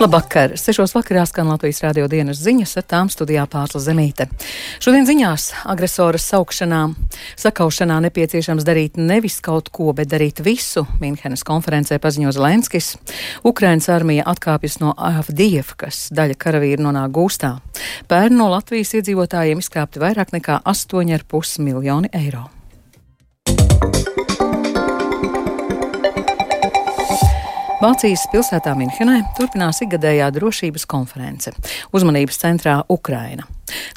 Labvakar! Sešos vakarā skan Latvijas radio dienas ziņas, ar tām studijā pārsla zemīte. Šodien ziņās agresora saukšanā, sakaušanā nepieciešams darīt nevis kaut ko, bet darīt visu. Minhenes konferencē paziņo Zelenskis. Ukrainas armija atkāpjas no Avdievkas, daļa karavīru nonāk gūstā. Pērn no Latvijas iedzīvotājiem izkrāpti vairāk nekā 8,5 miljoni eiro. Vācijas pilsētā Minhenē turpinās ikgadējā drošības konference. Uzmanības centrā Ukraina.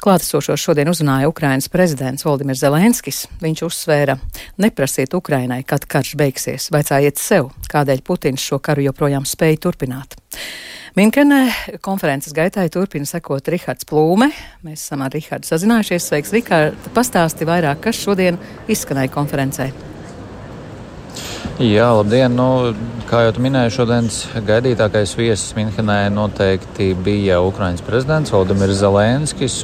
Klātesošos šodien uzrunāja Ukrainas prezidents Valdimirs Zelenskis. Viņš uzsvēra: neprasiet Ukrainai, kad karš beigsies, vaicājiet sev, kādēļ Putins šo karu joprojām spēja turpināt. Minkenē konferences gaitai turpina sekot Rihards Plūme. Mēs esam ar Rihardu sazinājušies. Sveiks, Rihard! Pastāsti vairāk, kas šodien izskanēja konferencē. Jā, labdien! Nu, kā jau minēju, šodienas gaidītākais viesis Minhenē noteikti bija Ukraiņas prezidents Valdemirs Zelenskis.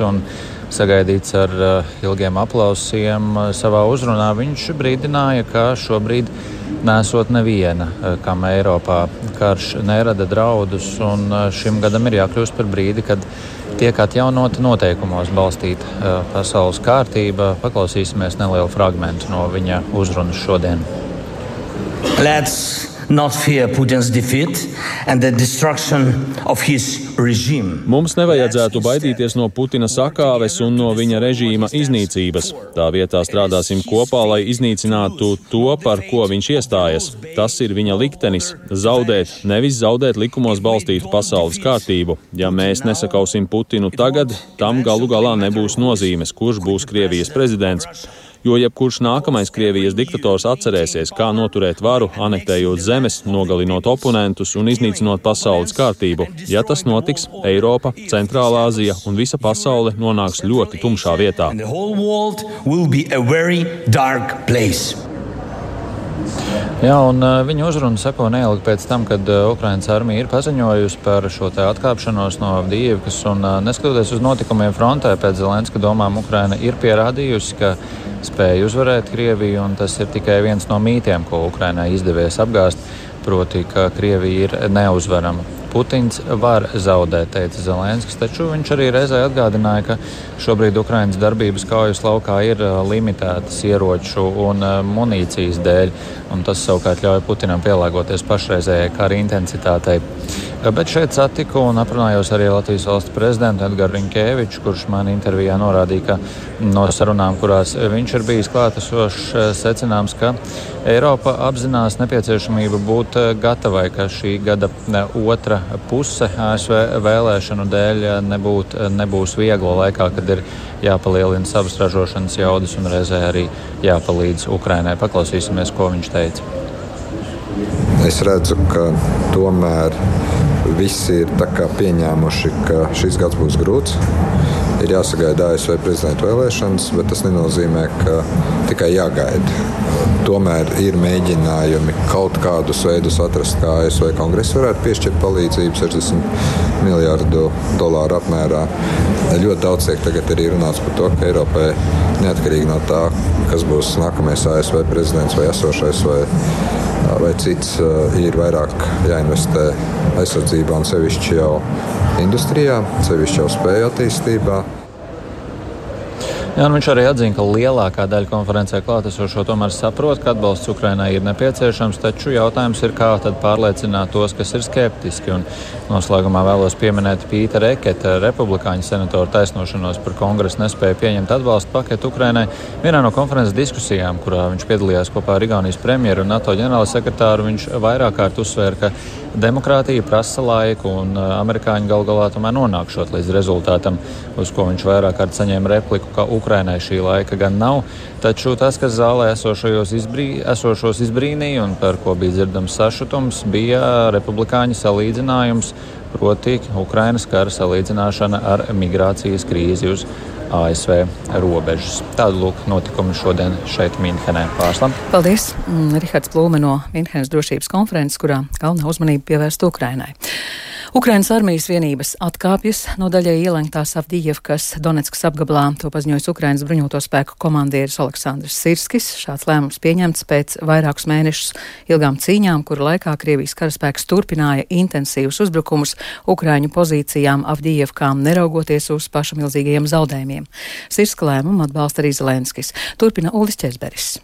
Sagaidīts ar uh, ilgiem aplausiem uh, savā uzrunā, viņš brīdināja, ka šobrīd nesot neviena, uh, kam Eiropā karš nerada draudus, un šim gadam ir jākļūst par brīdi, kad tiek atjaunota noteikumos balstīta pasaules kārtība. Paklausīsimies nelielu fragmentu no viņa uzrunas šodien. Let's not fear Putin's defeat and the destruction of his regime. Mums nevajadzētu baidīties no Putina sakāves un no viņa režīma iznīcības. Tā vietā strādāsim kopā, lai iznīcinātu to, par ko viņš iestājas. Tas ir viņa liktenis - zaudēt, nevis zaudēt likumos balstītu pasaules kārtību. Ja mēs nesakausim Putinu tagad, tam galu galā nebūs nozīmes, kurš būs Krievijas prezidents jo jebkurš nākamais Krievijas diktators atcerēsies, kā noturēt varu, anektējot zemes, nogalinot oponentus un iznīcinot pasaules kārtību. Ja tas notiks, Eiropa, Centrālā Azija un visa pasaule nonāks ļoti tumšā vietā. Jā, un uh, viņa uzruna seko neilgi pēc tam, kad uh, Ukraiņas armija ir paziņojusi par šo atkāpšanos no Avdīvkas. Uh, neskatoties uz notikumiem frontē, pēc Zelenska domām, Ukraina ir pierādījusi, ka spēja uzvarēt Krieviju, un tas ir tikai viens no mītiem, ko Ukrainai izdevies apgāzt, proti, ka Krievija ir neuzvarama. Putins var zaudēt, teica Zelenskis, taču viņš arī reizē atgādināja, ka šobrīd Ukrainas darbības kaujas laukā ir limitētas ieroču un munīcijas dēļ, un tas savukārt ļauj Putinam pielāgoties pašreizējai kara intensitātei. Bet šeit satiku un aprunājos arī Latvijas valsts prezidentu Edgars Rinkēviču, kurš man intervijā norādīja, ka no sarunām, kurās viņš ir bijis klātesošs, secināms, ka Eiropa apzinās nepieciešamību būt gatavai, ka šī gada otra puse ASV vēlēšanu dēļ nebūt, nebūs viegla laikā, kad ir jāpalielina savas ražošanas jaudas un reizē arī jāpalīdz Ukrainai. Paklausīsimies, ko viņš teica. Es redzu, ka tomēr visi ir pieņēmuši, ka šis gads būs grūts. Ir jāsagaida ASV prezidenta vēlēšanas, bet tas nenozīmē, ka tikai jāgaida. Tomēr ir mēģinājumi kaut kādus veidus atrast, kā ASV kongress varētu piešķirt palīdzību 60 miljārdu dolāru apmērā. Ļoti daudz tiek tagad arī runāts par to, ka Eiropai neatkarīgi no tā, kas būs nākamais ASV prezidents vai esošais vai vai cits ir vairāk jāinvestē aizsardzībā un sevišķi jau industrijā, sevišķi jau spēju attīstībā. Jā, viņš arī atzina, ka lielākā daļa konferencē klātesošo tomēr saprot, ka atbalsts Ukrainai ir nepieciešams, taču jautājums ir, kā tad pārliecināt tos, kas ir skeptiski. Un noslēgumā vēlos pieminēt Pītera Eketa, republikāņu senatoru taisnošanos par kongresu nespēju pieņemt atbalstu paketu Ukrainai. Vienā no konferences diskusijām, kurā viņš piedalījās kopā ar Igaunijas premjeru un NATO ģenerālsekretāru, viņš vairāk kārt uzsvēra, ka demokrātija prasa laiku, un uh, amerikāņi gal galā tomēr nonākšot līdz rezultātam, uz ko viņš vairāk kārt saņēma repliku, ka Ukrainai šī laika gan nav. Taču tas, kas zālē izbrī, esošos izbrīnīja un par ko bija dzirdams sašutums, bija republikāņu salīdzinājums, proti Ukrainas kara salīdzināšana ar migrācijas krīzi uz ASV robežas. Tādu lūk notikumu šodien šeit Minhenē pārslam. Paldies! Mm, Rihards Plūme no Minhenes drošības konferences, kurā galvenā uzmanība pievērsta Ukrainai. Ukrainas armijas vienības atkāpjas no daļai ielenktās Avdijevkas Donetskas apgabalā. To paziņojas Ukrainas bruņoto spēku komandieris Aleksandrs Sirskis. Šāds lēmums pieņemts pēc vairākus mēnešus ilgām cīņām, kuru laikā Krievijas karaspēks turpināja intensīvus uzbrukumus Ukraiņu pozīcijām Avdijevkām, neraugoties uz pašamilzīgajiem zaudējumiem. Sirska lēmumu atbalsta arī Zelenskis. Turpina Ulis Česberis.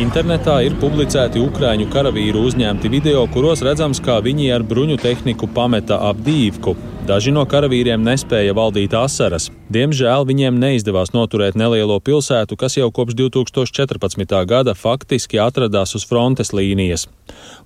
Internetā ir publicēti ukrāņu karavīru uzņemti video, kuros redzams, kā viņi ar bruņu tehniku pameta ap Dīvku. Daži no karavīriem nespēja valdīt asaras. Diemžēl viņiem neizdevās noturēt nelielo pilsētu, kas jau kopš 2014. gada faktiski atradās uz frontes līnijas.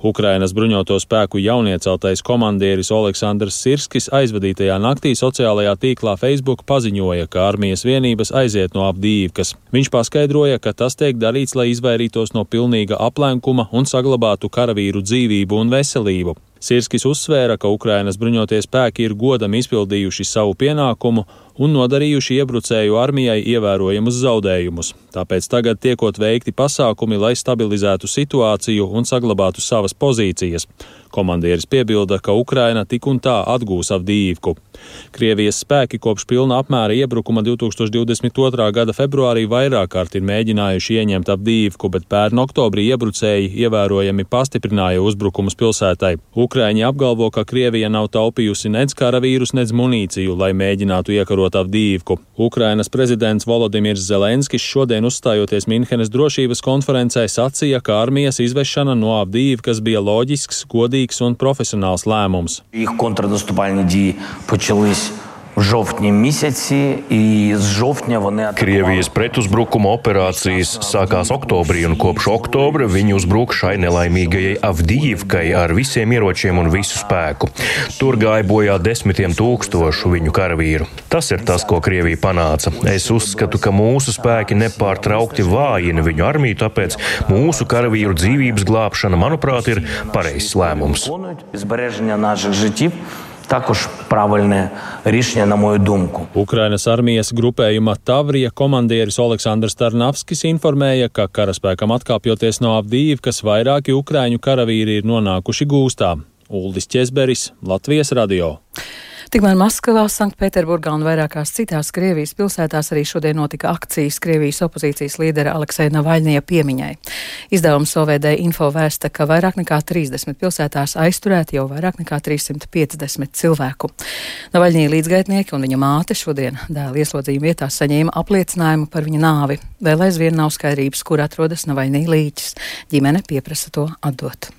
Ukrainas bruņoto spēku jaunieceltais komandieris Aleksandrs Sirskis aizvadītajā naktī sociālajā tīklā Facebook paziņoja, ka armijas vienības aiziet no apdīvkas. Viņš paskaidroja, ka tas tiek darīts, lai izvairītos no pilnīga aplenkuma un saglabātu karavīru dzīvību un veselību. Sirskis uzsvēra, ka Ukrainas bruņotie spēki ir godam izpildījuši savu pienākumu un nodarījuši iebrucēju armijai ievērojamus zaudējumus. Tāpēc tagad tiekot veikti pasākumi, lai stabilizētu situāciju un saglabātu savas pozīcijas. Komandieris piebilda, ka Ukraina tik un tā atgūs Avdīvku. Krievijas spēki kopš pilna apmēra iebrukuma 2022. gada februārī vairāk kārt ir mēģinājuši ieņemt Avdīvku, bet pērn oktobrī iebrucēji ievērojami pastiprināja uzbrukumus pilsētai. Ukraiņi apgalvo, ka Krievija nav taupījusi nec karavīrus, nec munīciju, lai mēģinātu iekarot apkarot Avdīvku. Ukrainas prezidents Volodimirs Zelenskis šodien uzstājoties Minhenes drošības konferencē sacīja, ka armijas izvešana no Avdīvkas bija loģisks, godīgs un profesionāls lēmums. Їх контрнаступальні дії почались в жовтні місяці, і з жовтня вони Krievijas pretuzbrukuma operācijas sākās oktobrī, un kopš oktobra viņi uzbruk šai nelaimīgajai Avdijivkai ar visiem ieročiem un visu spēku. Tur gāja bojā desmitiem tūkstošu viņu karavīru. Tas ir tas, ko Krievija panāca. Es uzskatu, ka mūsu spēki nepārtraukti vājina viņu armiju, tāpēc mūsu karavīru dzīvības glābšana, manuprāt, ir pareizs lēmums. збереження наших життів. Також правильне рішення, на мою думку. Ukrainas armijas grupējuma Tavrija komandieris Aleksandrs Tarnavskis informēja, ka karaspēkam atkāpjoties no Avdīvkas, vairāki ukraiņu karavīri ir nonākuši gūstā. Uldis Česberis, Latvijas radio. Tikmēr Maskavā, Sanktpēterburgā un vairākās citās Krievijas pilsētās arī šodien notika akcijas Krievijas opozīcijas līdera Alekseja Navaļņie piemiņai. Izdevums OVD info vēsta, ka vairāk nekā 30 pilsētās aizturēti jau vairāk nekā 350 cilvēku. Navaļņī līdzgaitnieki un viņa māte šodien dēla ieslodzījuma vietā saņēma apliecinājumu par viņa nāvi. Vēl aizvien nav skaidrības, kur atrodas Navaļņī līķis. Ģimene pieprasa to atdot.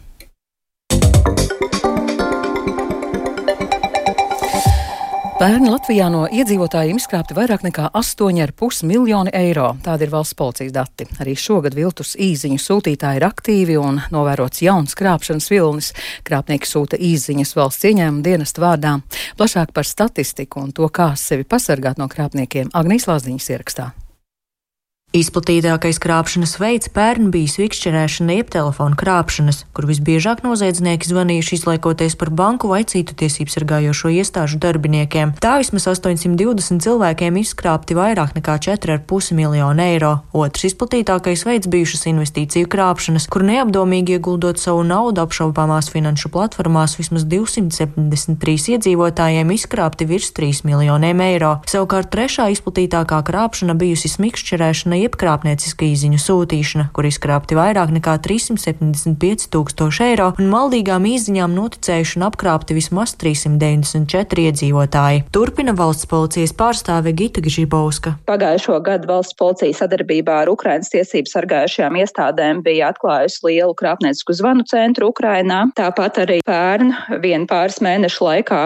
Pērn Latvijā no iedzīvotājiem izkrāpti vairāk nekā 8,5 miljoni eiro. Tādi ir valsts policijas dati. Arī šogad viltus īziņu sūtītāji ir aktīvi un novērots jauns krāpšanas vilnis. Krāpnieki sūta īziņas valsts ieņēmuma dienesta vārdā. Plašāk par statistiku un to, kā sevi pasargāt no krāpniekiem Agnijas Lāziņas ierakstā. Izplatītākais krāpšanas veids pērn bija svikšķerēšana, jeb telefona krāpšanas, kur visbiežāk noziedznieki zvanījuši izlaikoties par banku vai citu tiesību sargājošo iestāžu darbiniekiem. Tā vismaz 820 cilvēkiem izkrāpti vairāk nekā 4,5 miljonu eiro. Otrs izplatītākais veids bijušas investīciju krāpšanas, kur neapdomīgi ieguldot savu naudu apšaubāmās finanšu platformās vismaz 273 iedzīvotājiem izkrāpti virs 3 miljoniem eiro. Savukārt trešā izplatītākā krāpšana bijusi smikšķerēšana jeb krāpnieciska īziņu sūtīšana, kur izkrāpti vairāk nekā 375 tūkstoši eiro, un maldīgām īziņām noticējuši un apkrāpti vismaz 394 iedzīvotāji. Turpina valsts policijas pārstāve Gita Gžibauska. Pagājušo gadu valsts policija sadarbībā ar Ukrainas tiesību sargājušajām iestādēm bija atklājusi lielu krāpniecisku zvanu centru Ukrainā. Tāpat arī pērn vienu pāris mēnešu laikā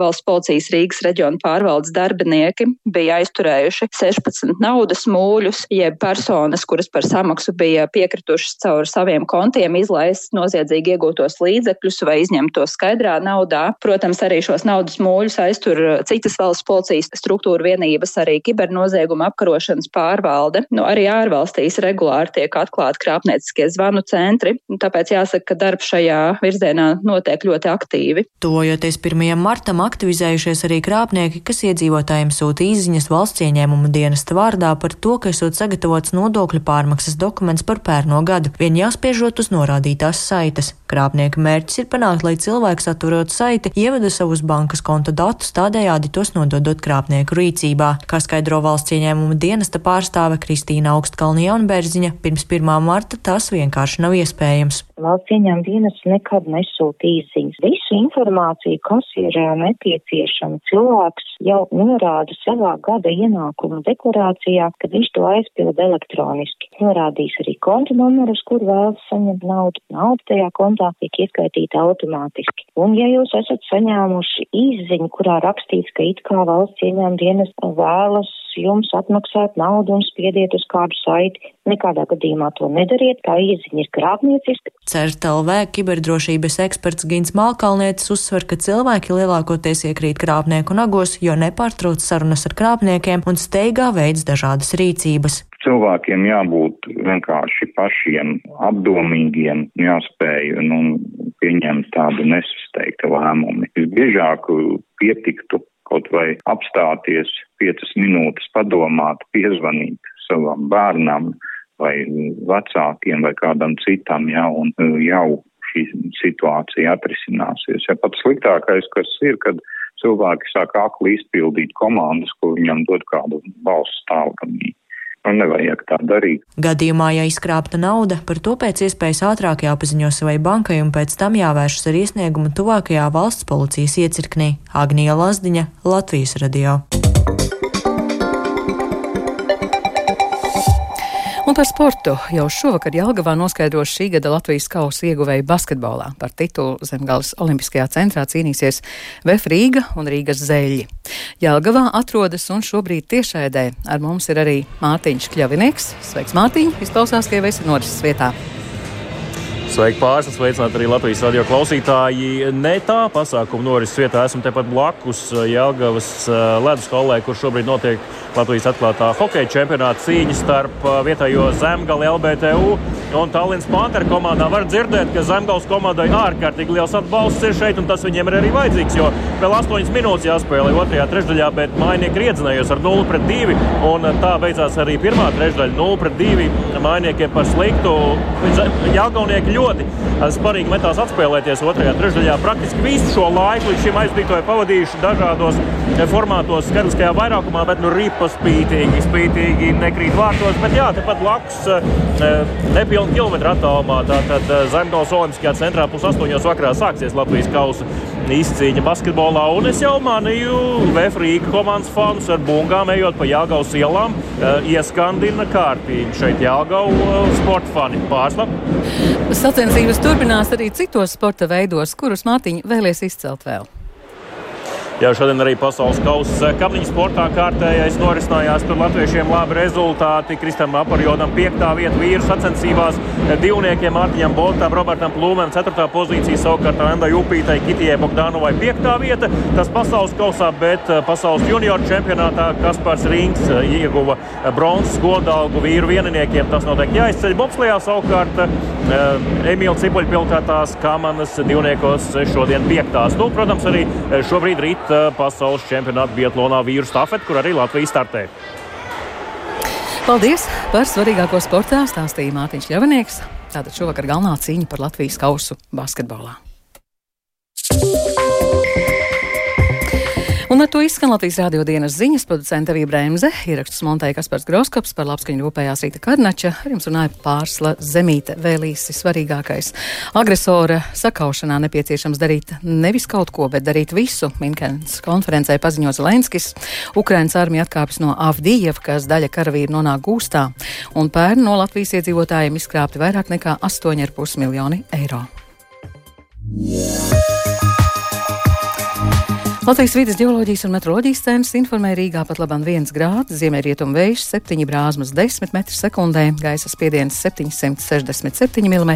valsts policijas Rīgas reģiona pārvaldes darbinieki bija aizturējuši 16 naudas mūļus, jeb personas, kuras par samaksu bija piekritušas caur saviem kontiem izlaist noziedzīgi iegūtos līdzekļus vai izņemt to skaidrā naudā. Protams, arī šos naudas mūļus aiztur citas valsts policijas struktūra vienības, arī kibernozieguma apkarošanas pārvalde. Nu, arī ārvalstīs regulāri tiek atklāti krāpnieciskie zvanu centri, tāpēc jāsaka, ka darbs šajā virzienā notiek ļoti aktīvi. Tojoties 1. martam tam aktivizējušies arī krāpnieki, kas iedzīvotājiem sūta izziņas valsts ieņēmuma dienesta vārdā par to, ka esot sagatavots nodokļu pārmaksas dokuments par pērno gadu, vien jāspiežot uz norādītās saites. Krāpnieka mērķis ir panākt, lai cilvēks atturot saiti, ievada savus bankas konta datus, tādējādi tos nododot krāpnieku rīcībā. Kā skaidro valsts ieņēmuma dienesta pārstāve Kristīna Augstkalni Jaunbērziņa, pirms 1. marta tas vienkārši nav iespējams. Valsts ieņēmuma dienas nekad nesūta īziņas. Visu informāciju, kas ir nepieciešama, cilvēks jau norāda savā gada ienākuma deklarācijā, kad viņš to aizpilda elektroniski. Norādīs arī konta numurus, kur vēlas saņemt naudu. Nauda tajā kontā tiek ieskaitīta automātiski. Un ja jūs esat saņēmuši īziņu, kurā rakstīts, ka it kā valsts ieņēmuma dienas vēlas jums atmaksāt naudu un spiediet uz kādu saiti, nekādā gadījumā to nedariet, tā ieziņa ir krāpnieciska. CERTLV kiberdrošības eksperts Gins Malkalnietis uzsver, ka cilvēki lielākoties iekrīt krāpnieku nagos, jo nepārtrauc sarunas ar krāpniekiem un steigā veids dažādas rīcības. Cilvēkiem jābūt vienkārši pašiem apdomīgiem, jāspēj nu, pieņemt tādu nesasteigtu lēmumu. Visbiežāk pietiktu kaut vai apstāties piecas minūtes, padomāt, piezvanīt savam bērnam vai vecākiem vai kādam citam, ja, un jau šī situācija atrisināsies. Ja pats sliktākais, kas ir, kad cilvēki sāk akli izpildīt komandas, ko viņam dod kādu balsu stāvgamī. Un nevajag tā darīt. Gadījumā, ja izkrāpta nauda, par to pēc iespējas ātrāk jāpaziņo savai bankai un pēc tam jāvēršas ar iesniegumu tuvākajā valsts policijas iecirknī. Agnija Lazdiņa, Latvijas radio. Un par sportu jau šovakar Jelgavā noskaidros šī gada Latvijas kausa ieguvēja basketbolā. Par titulu Zemgales Olimpiskajā centrā cīnīsies VF Rīga un Rīgas zeļi. Jelgavā atrodas un šobrīd tiešēdē ar mums ir arī Mārtiņš Kļavinieks. Sveiks, Mārtiņ! Izklausās, ka jau esi norises vietā. Sveiki, pārslas, sveicināt arī Latvijas radio klausītāji. Ne tā pasākuma norises vietā esmu tepat blakus Jelgavas ledus holē, kur šobrīd notiek Latvijas atklātā hokeja čempionāta cīņa starp uh, vietējo Zemgali LBTU un Tallinas Pantera komandā. Var dzirdēt, ka Zemgals komandai ārkārtīgi liels atbalsts ir šeit, un tas viņiem ir arī vajadzīgs. Jo vēl 8 minūtes jāspēlē otrajā trešdaļā, bet mainieki ir iedzinējuši ar 0 pret 2. Un tā beidzās arī pirmā trešdaļa 0 pret 2. Mainiekiem par sliktu. Jāgaunieki ļoti sparīgi metās atspēlēties otrajā trešdaļā. Praktiski visu šo laiku līdz šim aizvadītāji pavadījuši dažādos formātos, skaitliskajā vairākumā, bet nu rīpa spītīgi, spītīgi nekrīt vārtos. Bet jā, tepat blakus eh, nepilnu kilometru attālumā. Tātad eh, Zemgals Olimpiskajā centrā pusaustoņos vakarā sāksies Latvijas kausa izcīņa basketbolā. Un es jau manīju Vēfrīga komandas fanus ar bungām, ejot pa Jāgaus ielām, eh, ieskandina kārtīgi šeit Jāgau sporta fani pārslap. Sacensības turpinās arī citos sporta veidos, kurus Mārtiņa vēlies izcelt vēl. Jā, šodien arī pasaules kausa kabliņu sportā kārtējais norisinājās. Tur latviešiem labi rezultāti. Kristam Aparjodam piektā vieta vīru sacensībās, divniekiem Mārtiņam Boltam, Robertam Plūmēm ceturtā pozīcija, savukārt Andai Upītai, Kitijai Bogdanovai piektā vieta. Tas pasaules kausā, bet eh, pasaules junioru čempionātā Kaspars Rings eh, ieguva eh, bronzas godalgu vīru vieniniekiem. Tas noteikti jāizceļ. Bobslijā savukārt Emīļa Cibuļa pilotētās kamanas divniekos šodien piektās. Nu, protams, arī šobrīd rīt Eh, pasaules čempionāta Bietlānā vīru stafeti, kur arī Latvija startē. Paldies par svarīgāko sportā stāstīja Mārtiņš Ļavinieks. Tātad šovakar galvenā cīņa par Latvijas kausu basketbolā. Un ar to izskan Latvijas rādio dienas ziņas producenta Vija Bremse, ierakstus montēja Kaspars Groskops par labskaņu rūpējās Rīta Karnača, ar jums runāja pārsla zemīte vēlīsi svarīgākais. Agresora sakaušanā nepieciešams darīt nevis kaut ko, bet darīt visu. Minkenes konferencē paziņo Zelenskis. Ukrainas armija atkāpjas no Avdijevkas, daļa karavīru nonāk gūstā, un pērn no Latvijas iedzīvotājiem izkrāpti vairāk nekā 8,5 miljoni eiro. Yeah. Latvijas vidas geoloģijas un meteoroloģijas centrs informē Rīgā pat labam 1 grāds, ziemeļrietumu vējš 7 brāzmas 10 m2, gaisa spiediens 767 mm,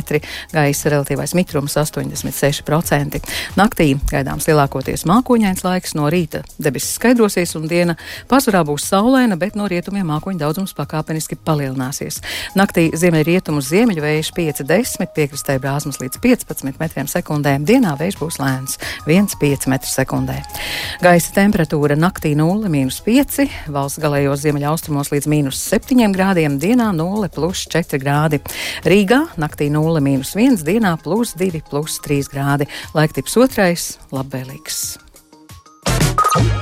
gaisa relatīvais mitrums 86%. Naktī gaidāms lielākoties mākoņains laiks, no rīta debesis skaidrosies un diena pārsvarā būs saulaina, bet no rietumiem mākoņu daudzums pakāpeniski palielināsies. Naktī ziemeļrietumu ziemeļu vējš 5-10, piekrastē brāzmas līdz 15 m2, dienā vējš būs lēns 1,5 m2. Gaisa temperatūra naktī 0,5, valsts galējos ziemeļaustrumos līdz mīnus 7 grādiem, dienā 0,4 grādi. Rīgā naktī 0,1, dienā plus 2,3 grādi. Laiktips otrais - labvēlīgs. thank you